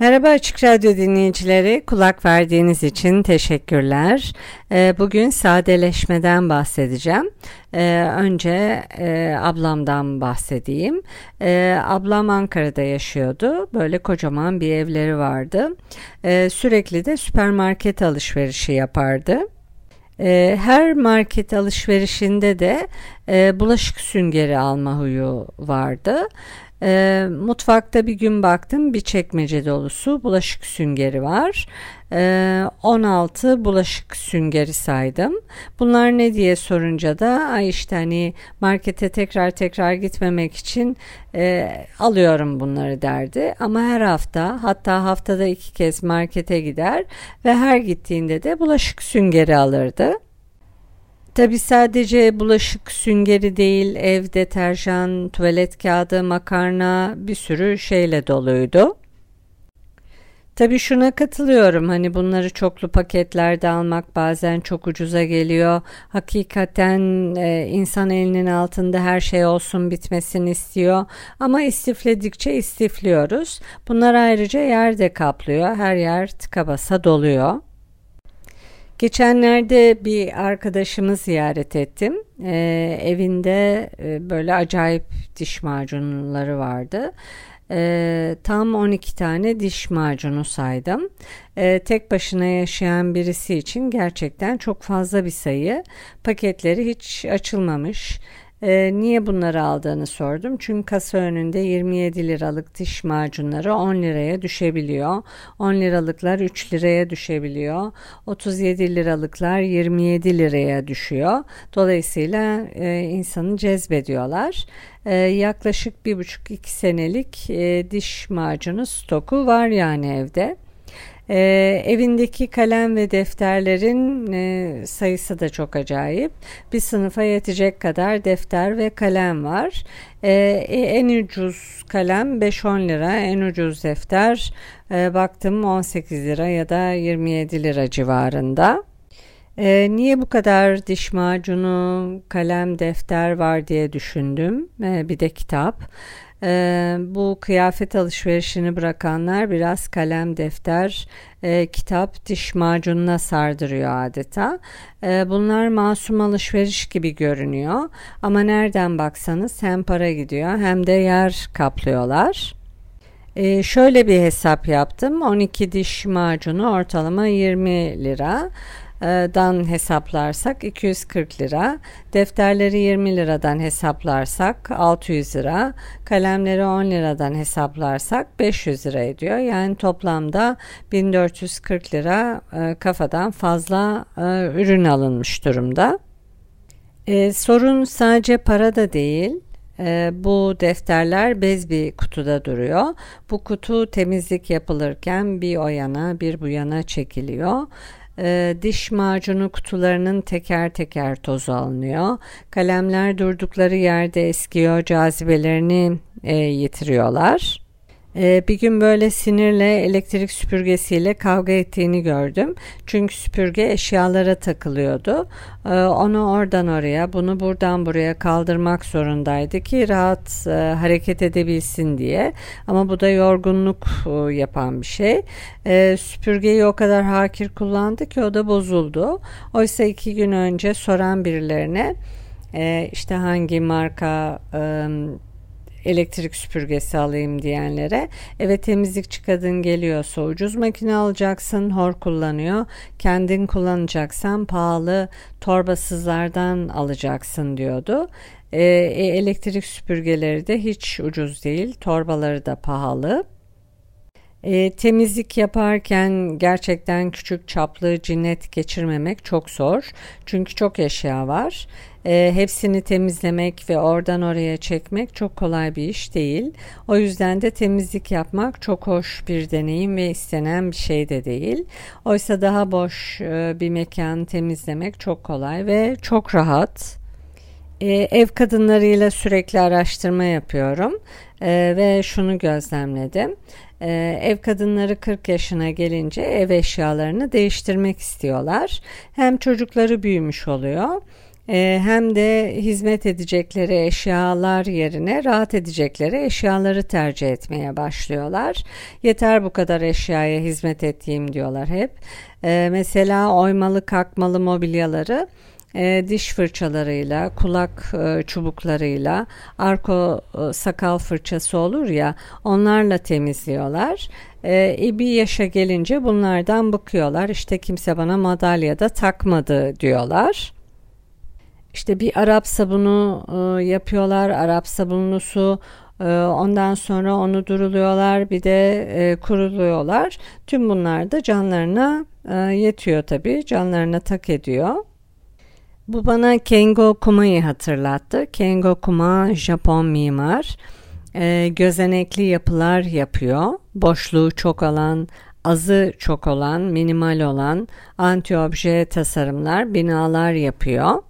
Merhaba Açık Radyo dinleyicileri, kulak verdiğiniz için teşekkürler. Ee, bugün sadeleşmeden bahsedeceğim. Ee, önce e, ablamdan bahsedeyim. Ee, ablam Ankara'da yaşıyordu. Böyle kocaman bir evleri vardı. Sürekli de süpermarket alışverişi yapardı. Her market alışverişinde de e, bulaşık süngeri alma huyu vardı. E, mutfakta bir gün baktım bir çekmece dolusu bulaşık süngeri var. E, ee, 16 bulaşık süngeri saydım. Bunlar ne diye sorunca da ay işte hani markete tekrar tekrar gitmemek için e, alıyorum bunları derdi. Ama her hafta hatta haftada iki kez markete gider ve her gittiğinde de bulaşık süngeri alırdı. Tabi sadece bulaşık süngeri değil, ev deterjan, tuvalet kağıdı, makarna bir sürü şeyle doluydu. Tabi şuna katılıyorum hani bunları çoklu paketlerde almak bazen çok ucuza geliyor. Hakikaten e, insan elinin altında her şey olsun bitmesini istiyor ama istifledikçe istifliyoruz. Bunlar ayrıca yerde kaplıyor her yer tıka basa doluyor. Geçenlerde bir arkadaşımı ziyaret ettim. Ee, evinde e, böyle acayip diş macunları vardı. Ee, tam 12 tane diş macunu saydım. Ee, tek başına yaşayan birisi için gerçekten çok fazla bir sayı. Paketleri hiç açılmamış. E, niye bunları aldığını sordum. Çünkü kasa önünde 27 liralık diş macunları 10 liraya düşebiliyor. 10 liralıklar 3 liraya düşebiliyor. 37 liralıklar 27 liraya düşüyor. Dolayısıyla e, insanı cezbediyorlar. E, yaklaşık bir buçuk iki senelik e, diş macunu stoku var yani evde. Ee, evindeki kalem ve defterlerin e, sayısı da çok acayip. Bir sınıfa yetecek kadar defter ve kalem var. Ee, e, en ucuz kalem 5-10 lira, en ucuz defter e, baktım 18 lira ya da 27 lira civarında. Ee, niye bu kadar diş macunu, kalem, defter var diye düşündüm. Ee, bir de kitap. Ee, bu kıyafet alışverişini bırakanlar biraz kalem, defter, e, kitap, diş macununa sardırıyor adeta. E, bunlar masum alışveriş gibi görünüyor ama nereden baksanız hem para gidiyor hem de yer kaplıyorlar. E, şöyle bir hesap yaptım. 12 diş macunu ortalama 20 lira dan hesaplarsak 240 lira, defterleri 20 liradan hesaplarsak 600 lira, kalemleri 10 liradan hesaplarsak 500 lira ediyor. Yani toplamda 1440 lira kafadan fazla ürün alınmış durumda. Sorun sadece para da değil. Bu defterler bez bir kutuda duruyor. Bu kutu temizlik yapılırken bir o yana bir bu yana çekiliyor e, diş macunu kutularının teker teker tozu alınıyor. Kalemler durdukları yerde eskiyor, cazibelerini e, yitiriyorlar. Ee, bir gün böyle sinirle elektrik süpürgesiyle kavga ettiğini gördüm. Çünkü süpürge eşyalara takılıyordu. Ee, onu oradan oraya, bunu buradan buraya kaldırmak zorundaydı ki rahat e, hareket edebilsin diye. Ama bu da yorgunluk e, yapan bir şey. Ee, süpürgeyi o kadar hakir kullandı ki o da bozuldu. Oysa iki gün önce soran birilerine e, işte hangi marka elektrik süpürgesi alayım diyenlere. Evet temizlikçi kadın geliyorsa ucuz makine alacaksın hor kullanıyor. Kendin kullanacaksan pahalı torbasızlardan alacaksın diyordu. Ee, e, elektrik süpürgeleri de hiç ucuz değil torbaları da pahalı E, temizlik yaparken gerçekten küçük çaplı cinnet geçirmemek çok zor. Çünkü çok eşya var. E, hepsini temizlemek ve oradan oraya çekmek çok kolay bir iş değil. O yüzden de temizlik yapmak çok hoş bir deneyim ve istenen bir şey de değil. Oysa daha boş e, bir mekanı temizlemek çok kolay ve çok rahat. E, ev kadınlarıyla sürekli araştırma yapıyorum e, ve şunu gözlemledim. E, ev kadınları 40 yaşına gelince ev eşyalarını değiştirmek istiyorlar. Hem çocukları büyümüş oluyor e, hem de hizmet edecekleri eşyalar yerine rahat edecekleri eşyaları tercih etmeye başlıyorlar. Yeter bu kadar eşyaya hizmet ettiğim diyorlar hep. E, mesela oymalı kalkmalı mobilyaları e, diş fırçalarıyla, kulak e, çubuklarıyla, arko e, sakal fırçası olur ya onlarla temizliyorlar. E, bir yaşa gelince bunlardan bıkıyorlar. İşte kimse bana madalya da takmadı diyorlar. İşte bir Arap sabunu e, yapıyorlar. Arap sabunlusu e, ondan sonra onu duruluyorlar bir de e, kuruluyorlar. Tüm bunlar da canlarına e, yetiyor tabii. Canlarına tak ediyor. Bu bana Kengo Kuma'yı hatırlattı. Kengo Kuma Japon mimar. E, gözenekli yapılar yapıyor. Boşluğu çok alan, azı çok olan, minimal olan anti-obje tasarımlar, binalar yapıyor.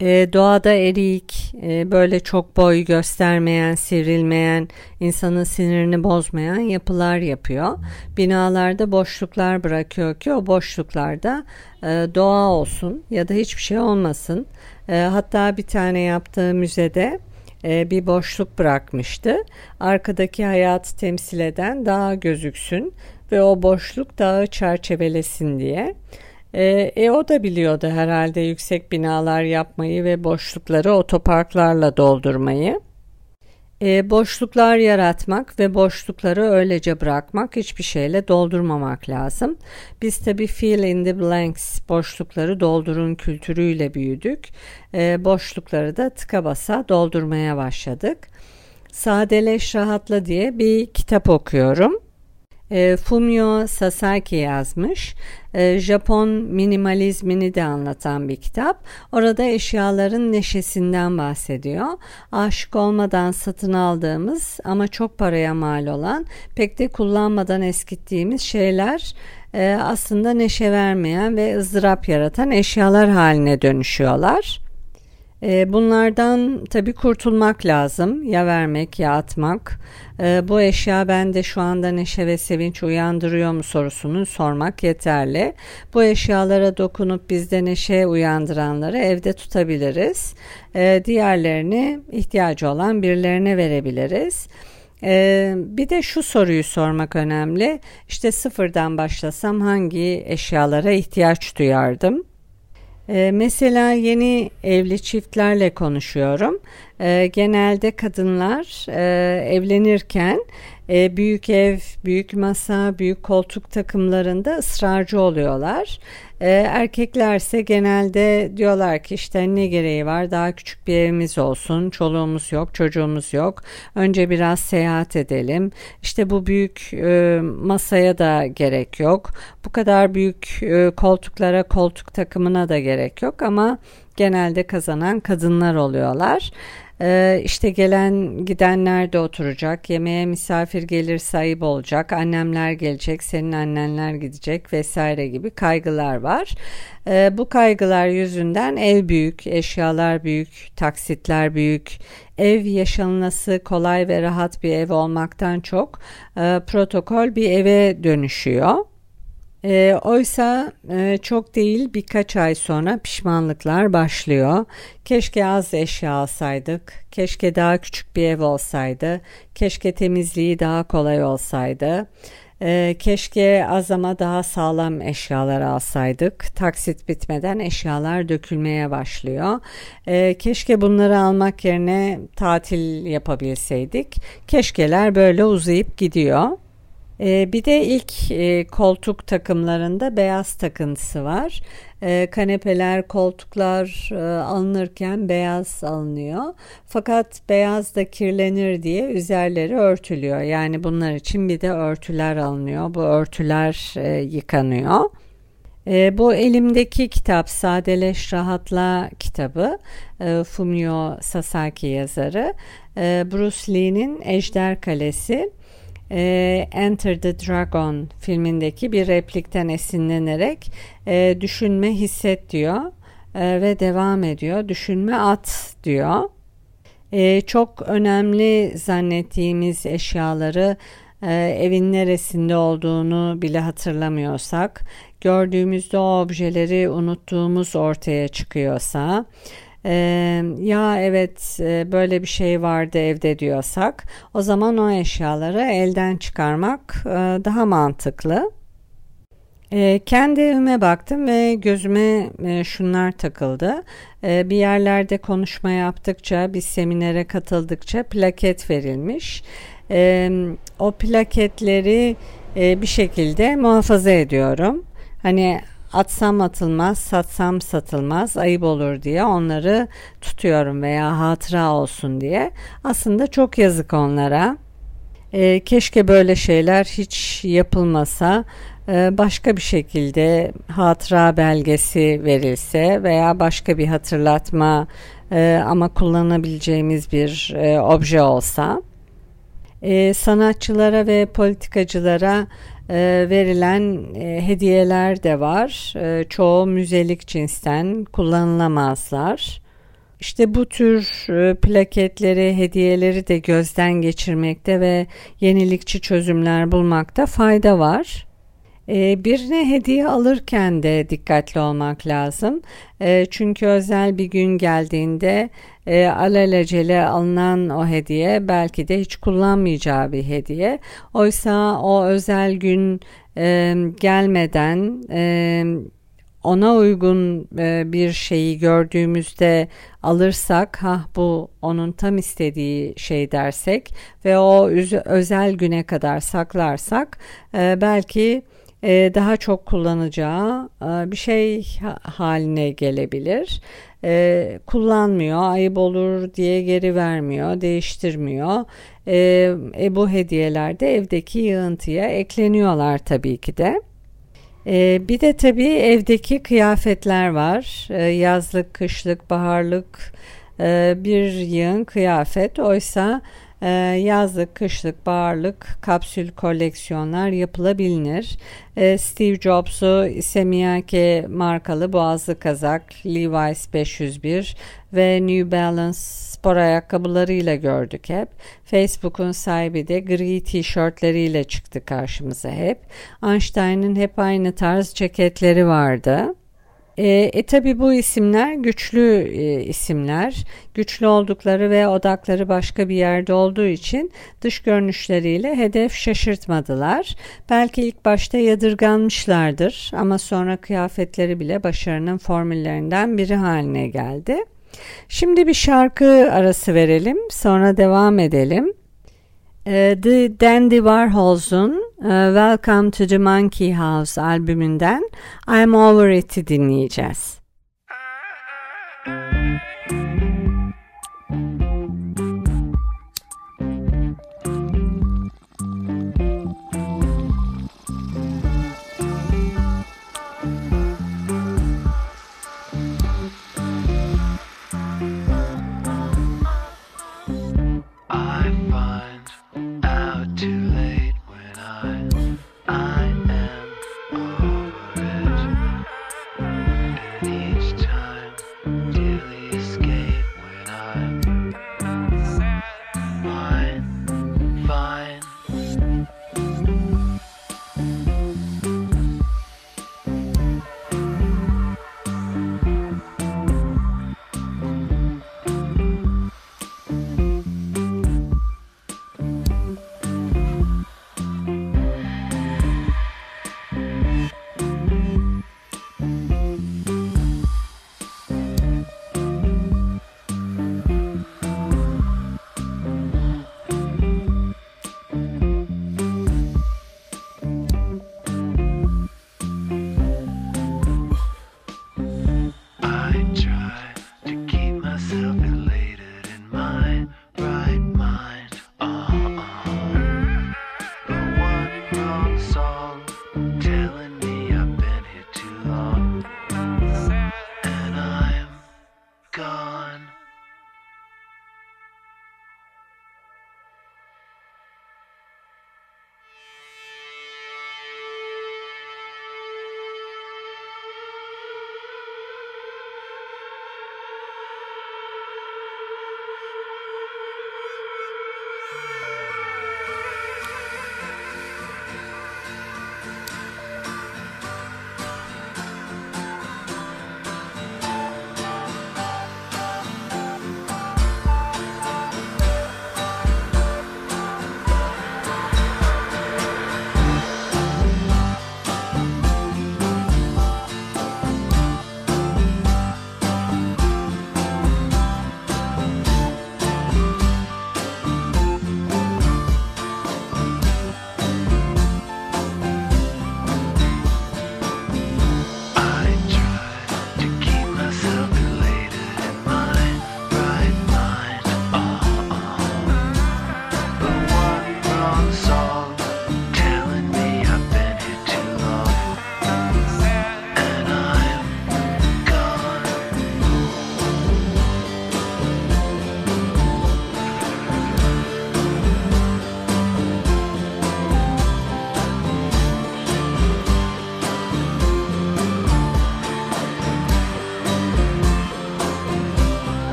E, doğada erik, e, böyle çok boy göstermeyen, sivrilmeyen, insanın sinirini bozmayan yapılar yapıyor. Binalarda boşluklar bırakıyor ki o boşluklarda e, doğa olsun ya da hiçbir şey olmasın. E, hatta bir tane yaptığı müzede e, bir boşluk bırakmıştı. Arkadaki hayatı temsil eden dağ gözüksün ve o boşluk dağı çerçevelesin diye. E, e, o da biliyordu herhalde yüksek binalar yapmayı ve boşlukları otoparklarla doldurmayı. E, boşluklar yaratmak ve boşlukları öylece bırakmak hiçbir şeyle doldurmamak lazım. Biz tabi fill in the blanks boşlukları doldurun kültürüyle büyüdük. E, boşlukları da tıka basa doldurmaya başladık. Sadeleş Rahatla diye bir kitap okuyorum. E, Fumio Sasaki yazmış. E, Japon minimalizmini de anlatan bir kitap. Orada eşyaların neşesinden bahsediyor. Aşık olmadan satın aldığımız ama çok paraya mal olan, pek de kullanmadan eskittiğimiz şeyler e, aslında neşe vermeyen ve ızdırap yaratan eşyalar haline dönüşüyorlar. Ee, bunlardan tabi kurtulmak lazım. Ya vermek ya atmak. Ee, bu eşya bende şu anda neşe ve sevinç uyandırıyor mu sorusunu sormak yeterli. Bu eşyalara dokunup bizde neşe uyandıranları evde tutabiliriz. Ee, diğerlerini ihtiyacı olan birilerine verebiliriz. bir de şu soruyu sormak önemli. İşte sıfırdan başlasam hangi eşyalara ihtiyaç duyardım? Ee, mesela yeni evli çiftlerle konuşuyorum. Ee, genelde kadınlar e, evlenirken e, büyük ev, büyük masa, büyük koltuk takımlarında ısrarcı oluyorlar. E, erkeklerse genelde diyorlar ki işte ne gereği var daha küçük bir evimiz olsun, çoluğumuz yok, çocuğumuz yok. Önce biraz seyahat edelim. İşte bu büyük e, masaya da gerek yok. Bu kadar büyük e, koltuklara, koltuk takımına da gerek yok ama genelde kazanan kadınlar oluyorlar. Ee, işte gelen gidenler de oturacak. Yemeğe misafir gelir ayıp olacak. Annemler gelecek, senin annenler gidecek vesaire gibi kaygılar var. Ee, bu kaygılar yüzünden ev büyük, eşyalar büyük, taksitler büyük. Ev yaşanması kolay ve rahat bir ev olmaktan çok e, protokol bir eve dönüşüyor. E, oysa e, çok değil birkaç ay sonra pişmanlıklar başlıyor. Keşke az eşya alsaydık, keşke daha küçük bir ev olsaydı, keşke temizliği daha kolay olsaydı. E, keşke az ama daha sağlam eşyalar alsaydık. Taksit bitmeden eşyalar dökülmeye başlıyor. E, keşke bunları almak yerine tatil yapabilseydik. Keşkeler böyle uzayıp gidiyor. E, bir de ilk e, koltuk takımlarında beyaz takıntısı var. E, kanepeler, koltuklar e, alınırken beyaz alınıyor. Fakat beyaz da kirlenir diye üzerleri örtülüyor. Yani bunlar için bir de örtüler alınıyor. Bu örtüler e, yıkanıyor. E, bu elimdeki kitap Sadeleş Rahatla kitabı e, Fumio Sasaki yazarı e, Bruce Lee'nin Ejder Kalesi e, Enter the Dragon filmindeki bir replikten esinlenerek e, düşünme hisset diyor e, ve devam ediyor düşünme at diyor. E, çok önemli zannettiğimiz eşyaları e, evin neresinde olduğunu bile hatırlamıyorsak, gördüğümüzde o objeleri unuttuğumuz ortaya çıkıyorsa, e, ya evet e, böyle bir şey vardı evde diyorsak, o zaman o eşyaları elden çıkarmak e, daha mantıklı. E, kendi evime baktım ve gözüme e, şunlar takıldı. E, bir yerlerde konuşma yaptıkça, bir seminere katıldıkça plaket verilmiş e, o plaketleri e, bir şekilde muhafaza ediyorum. Hani atsam atılmaz, satsam satılmaz, ayıp olur diye onları tutuyorum veya hatıra olsun diye. Aslında çok yazık onlara. E, keşke böyle şeyler hiç yapılmasa, e, başka bir şekilde hatıra belgesi verilse veya başka bir hatırlatma e, ama kullanabileceğimiz bir e, obje olsa sanatçılara ve politikacılara e, verilen e, hediyeler de var. E, çoğu müzelik cinsten kullanılamazlar. İşte bu tür e, plaketleri, hediyeleri de gözden geçirmekte ve yenilikçi çözümler bulmakta fayda var. E, birine hediye alırken de dikkatli olmak lazım. E, çünkü özel bir gün geldiğinde e, alelacele alınan o hediye belki de hiç kullanmayacağı bir hediye. Oysa o özel gün e, gelmeden e, ona uygun e, bir şeyi gördüğümüzde alırsak ha bu onun tam istediği şey dersek ve o özel güne kadar saklarsak e, belki daha çok kullanacağı e, bir şey haline gelebilir. E, kullanmıyor, ayıp olur diye geri vermiyor, değiştirmiyor. E, bu hediyeler de evdeki yığıntıya ekleniyorlar tabii ki de. bir de tabii evdeki kıyafetler var. yazlık, kışlık, baharlık bir yığın kıyafet. Oysa ee, yazlık, kışlık, baharlık kapsül koleksiyonlar yapılabilir. Ee, Steve Jobs'u Semiyake markalı boğazlı kazak, Levi's 501 ve New Balance spor ayakkabılarıyla gördük hep. Facebook'un sahibi de gri tişörtleriyle çıktı karşımıza hep. Einstein'ın hep aynı tarz ceketleri vardı. E, e tabi bu isimler güçlü e, isimler. Güçlü oldukları ve odakları başka bir yerde olduğu için dış görünüşleriyle hedef şaşırtmadılar. Belki ilk başta yadırganmışlardır ama sonra kıyafetleri bile başarının formüllerinden biri haline geldi. Şimdi bir şarkı arası verelim, sonra devam edelim. E, The Dandy Warhols'un Welcome to the Monkey House albümünden I'm Over It'i dinleyeceğiz.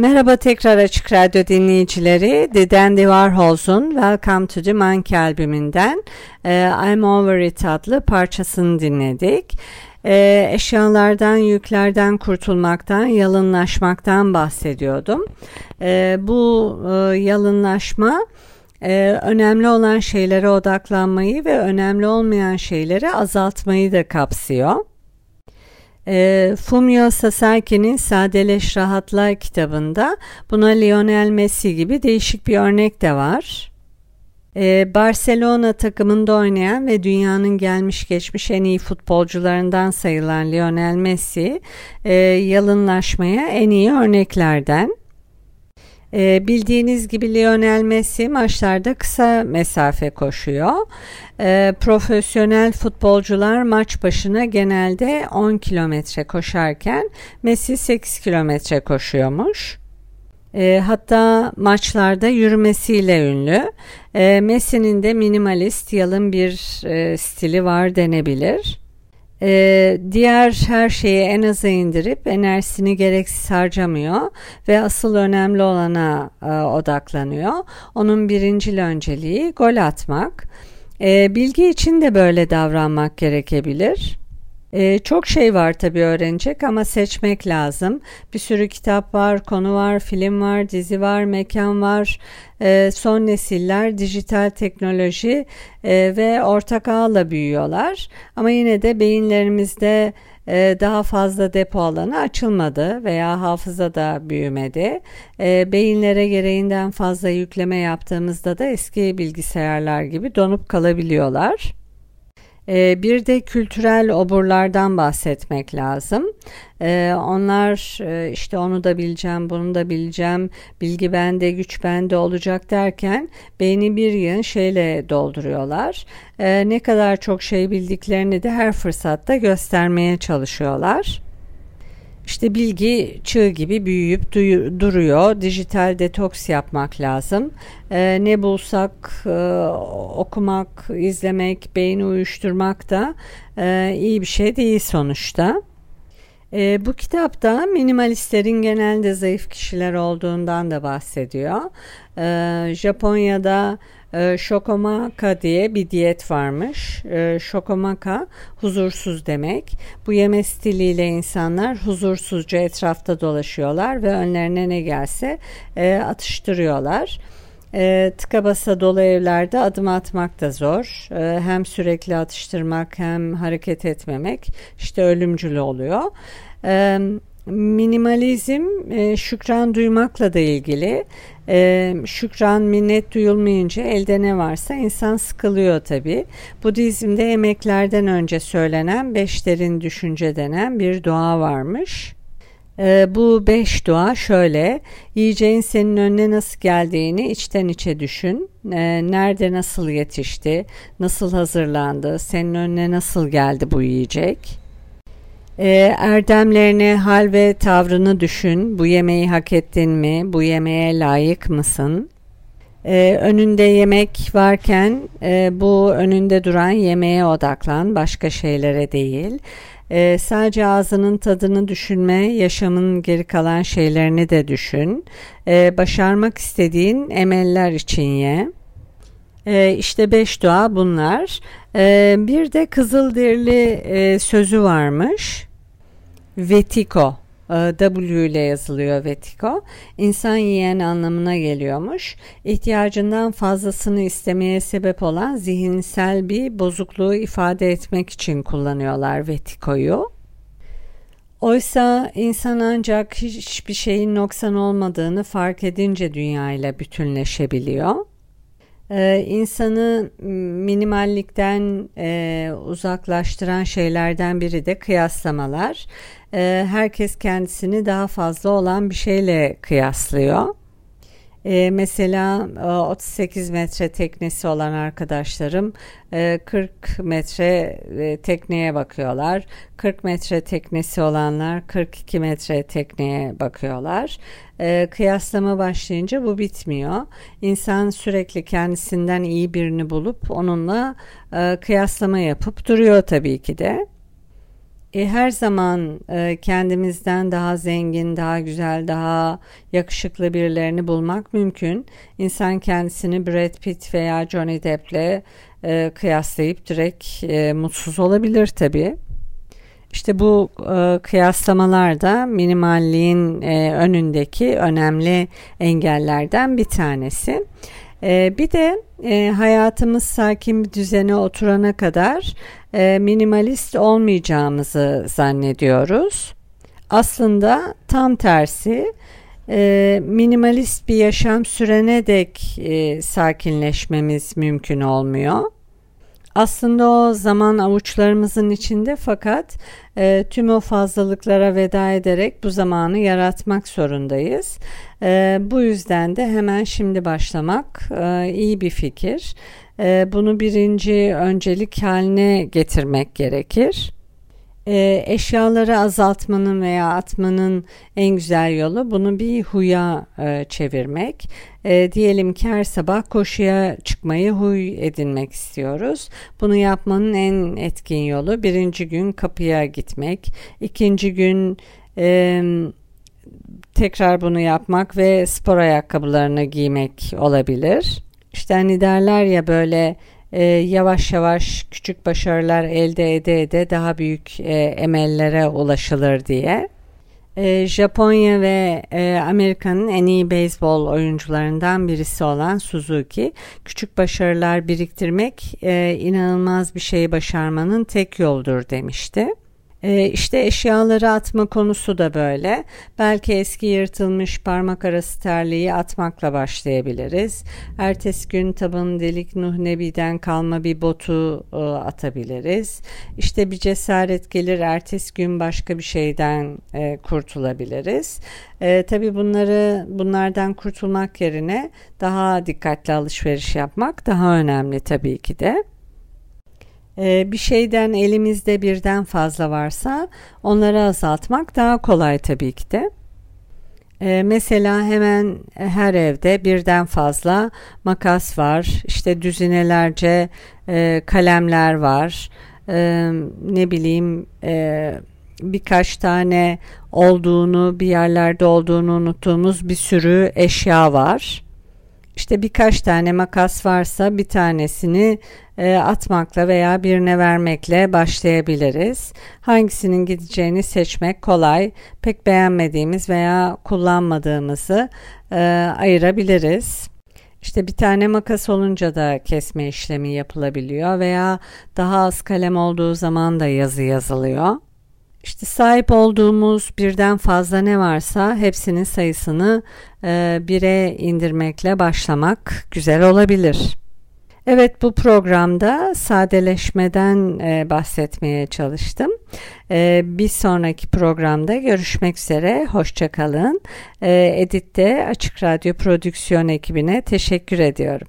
Merhaba tekrar Açık Radyo dinleyicileri. The Dandy Warhols'un Welcome to the Monkey albümünden e, I'm Over It adlı parçasını dinledik. E, eşyalardan, yüklerden kurtulmaktan, yalınlaşmaktan bahsediyordum. E, bu yalınlaşma önemli olan şeylere odaklanmayı ve önemli olmayan şeyleri azaltmayı da kapsıyor. E, Fumio Sasaki'nin Sadeleş Rahatla kitabında buna Lionel Messi gibi değişik bir örnek de var. E, Barcelona takımında oynayan ve dünyanın gelmiş geçmiş en iyi futbolcularından sayılan Lionel Messi e, yalınlaşmaya en iyi örneklerden. E, bildiğiniz gibi Lionel Messi maçlarda kısa mesafe koşuyor. E, profesyonel futbolcular maç başına genelde 10 kilometre koşarken Messi 8 kilometre koşuyormuş. E, hatta maçlarda yürümesiyle ünlü. E, Messi'nin de minimalist yalın bir e, stili var denebilir. Ee, diğer her şeyi en aza indirip enerjisini gereksiz harcamıyor ve asıl önemli olana e, odaklanıyor. Onun birincil önceliği gol atmak. Ee, bilgi için de böyle davranmak gerekebilir. Ee, çok şey var tabii öğrenecek ama seçmek lazım. Bir sürü kitap var, konu var, film var, dizi var, mekan var. Ee, son nesiller dijital teknoloji e, ve ortak ağla büyüyorlar. Ama yine de beyinlerimizde e, daha fazla depo alanı açılmadı veya hafıza da büyümedi. E, beyinlere gereğinden fazla yükleme yaptığımızda da eski bilgisayarlar gibi donup kalabiliyorlar. Ee, bir de kültürel oburlardan bahsetmek lazım. Ee, onlar e, işte onu da bileceğim, bunu da bileceğim, bilgi bende, güç bende olacak derken beyni bir yığın şeyle dolduruyorlar. Ee, ne kadar çok şey bildiklerini de her fırsatta göstermeye çalışıyorlar. İşte bilgi çığ gibi büyüyüp duruyor. Dijital detoks yapmak lazım. Ee, ne bulsak e, okumak, izlemek, beyni uyuşturmak da e, iyi bir şey değil sonuçta. E, bu kitapta minimalistlerin genelde zayıf kişiler olduğundan da bahsediyor. E, Japonya'da e, shokomaka diye bir diyet varmış. E, shokomaka huzursuz demek. Bu yeme stiliyle insanlar huzursuzca etrafta dolaşıyorlar ve önlerine ne gelse e, atıştırıyorlar. E, tıka basa dolu evlerde adım atmak da zor. E, hem sürekli atıştırmak hem hareket etmemek işte ölümcül oluyor. E, minimalizm e, şükran duymakla da ilgili. E, şükran minnet duyulmayınca elde ne varsa insan sıkılıyor tabi. Budizm'de emeklerden önce söylenen beş derin düşünce denen bir dua varmış. E, bu beş dua şöyle, yiyeceğin senin önüne nasıl geldiğini içten içe düşün. Nerede nasıl yetişti, nasıl hazırlandı, senin önüne nasıl geldi bu yiyecek. E, erdemlerini, hal ve tavrını düşün. Bu yemeği hak ettin mi? Bu yemeğe layık mısın? Ee, önünde yemek varken e, bu önünde duran yemeğe odaklan, başka şeylere değil. Ee, sadece ağzının tadını düşünme, yaşamın geri kalan şeylerini de düşün. Ee, başarmak istediğin emeller için ye. Ee, işte beş dua bunlar. Ee, bir de Kızılderili e, sözü varmış. Vetiko e, W ile yazılıyor Vetiko. İnsan yiyen anlamına geliyormuş. İhtiyacından fazlasını istemeye sebep olan zihinsel bir bozukluğu ifade etmek için kullanıyorlar Vetiko'yu. Oysa insan ancak hiçbir şeyin noksan olmadığını fark edince dünyayla bütünleşebiliyor. Ee, insanı minimallikten e, uzaklaştıran şeylerden biri de kıyaslamalar. Ee, herkes kendisini daha fazla olan bir şeyle kıyaslıyor. E, mesela 38 metre teknesi olan arkadaşlarım 40 e, metre e, tekneye bakıyorlar. 40 metre teknesi olanlar 42 metre tekneye bakıyorlar. E, kıyaslama başlayınca bu bitmiyor. İnsan sürekli kendisinden iyi birini bulup onunla kıyaslama yapıp duruyor tabii ki de. E, her zaman e, kendimizden daha zengin, daha güzel, daha yakışıklı birilerini bulmak mümkün. İnsan kendisini Brad Pitt veya Johnny Depp'le e, kıyaslayıp direkt e, mutsuz olabilir tabii. İşte bu e, kıyaslamalar da minimalliğin e, önündeki önemli engellerden bir tanesi. E, bir de e, hayatımız sakin bir düzene oturana kadar e, minimalist olmayacağımızı zannediyoruz. Aslında tam tersi e, minimalist bir yaşam sürene dek e, sakinleşmemiz mümkün olmuyor. Aslında o zaman avuçlarımızın içinde fakat e, tüm o fazlalıklara veda ederek bu zamanı yaratmak zorundayız. E, bu yüzden de hemen şimdi başlamak e, iyi bir fikir. E, bunu birinci öncelik haline getirmek gerekir. E, eşyaları azaltmanın veya atmanın en güzel yolu bunu bir huya e, çevirmek. E, diyelim ki her sabah koşuya çıkmayı huy edinmek istiyoruz. Bunu yapmanın en etkin yolu birinci gün kapıya gitmek, ikinci gün e, tekrar bunu yapmak ve spor ayakkabılarını giymek olabilir. İşte hani derler ya böyle e, yavaş yavaş küçük başarılar elde ede ede daha büyük e, emellere ulaşılır diye. E, Japonya ve e, Amerika'nın en iyi beyzbol oyuncularından birisi olan Suzuki, küçük başarılar biriktirmek e, inanılmaz bir şey başarmanın tek yoldur demişti. E, işte eşyaları atma konusu da böyle. Belki eski yırtılmış parmak arası terliği atmakla başlayabiliriz. Ertesi gün tabanı delik Nuh Nebi'den kalma bir botu e, atabiliriz. İşte bir cesaret gelir ertesi gün başka bir şeyden e, kurtulabiliriz. E, tabii bunları bunlardan kurtulmak yerine daha dikkatli alışveriş yapmak daha önemli tabii ki de. Ee, bir şeyden elimizde birden fazla varsa onları azaltmak daha kolay tabii ki de. Ee, mesela hemen her evde birden fazla makas var, işte düzinelerce e, kalemler var, e, ne bileyim e, birkaç tane olduğunu, bir yerlerde olduğunu unuttuğumuz bir sürü eşya var. İşte birkaç tane makas varsa bir tanesini e, atmakla veya birine vermekle başlayabiliriz. Hangisinin gideceğini seçmek kolay. Pek beğenmediğimiz veya kullanmadığımızı e, ayırabiliriz. İşte bir tane makas olunca da kesme işlemi yapılabiliyor veya daha az kalem olduğu zaman da yazı yazılıyor. İşte sahip olduğumuz birden fazla ne varsa hepsinin sayısını e, bire indirmekle başlamak güzel olabilir. Evet bu programda sadeleşmeden e, bahsetmeye çalıştım. E, bir sonraki programda görüşmek üzere. Hoşçakalın. E, Edit'te Açık Radyo Prodüksiyon ekibine teşekkür ediyorum.